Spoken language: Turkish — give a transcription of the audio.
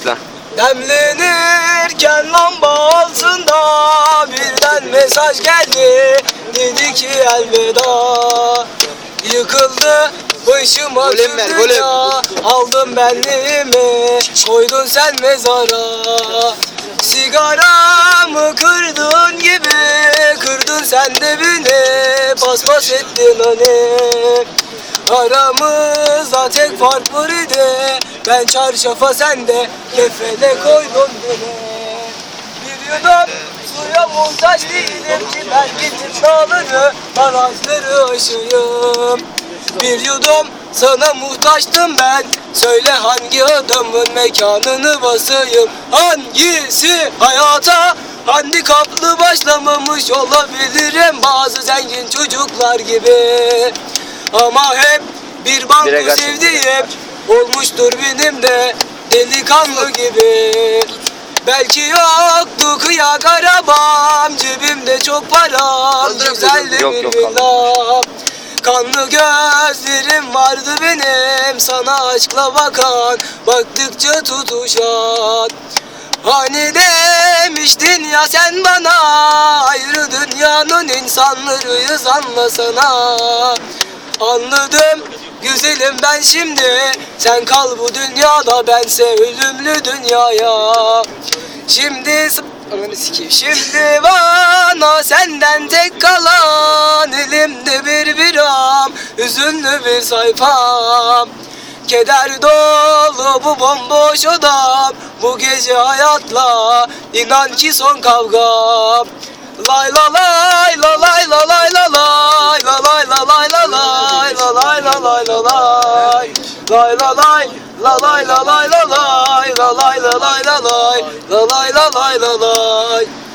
Başla. Demlenirken lamba altında birden mesaj geldi. Dedi ki elveda. Yıkıldı başıma Golem ver, golem. Aldın benliğimi koydun sen mezara. Sigaramı kırdın gibi Kırdın sen de beni. Paspas ettin hani Aramızda tek fark var idi. Ben çarşafa sen de kefene koydun beni. Bir yudum suya muhtaç değilim ki Ben gidip dağları barajları aşayım. Bir yudum sana muhtaçtım ben. Söyle hangi adamın mekanını basayım? Hangisi hayata? Handikaplı başlamamış olabilirim. Bazı zengin çocuklar gibi Ama hep bir banko sevdiğim Olmuştur benim de delikanlı gibi. Belki yoktu kıyak arabam Cebimde çok param Güzeldi Yok, bir villam Kanlı gözlerim vardı benim Sana aşkla bakan Baktıkça tutuşan. Hani demiştin ya sen bana Ayrı dünyanın insanlarıyız anlasana Anladım. Güzelim ben şimdi. Sen kal bu dünyada bense ölümlü dünyaya. Şimdi. Şimdi bana senden tek kalan Elimde bir biram Hüzünlü bir sayfam. Keder dolu bu bomboş odam Bu gece hayatla inan ki son kavgam. Lay la lay la lay la lay Lay la lay La lay la lay la lay La lay la lay la lay La lay la lay la lay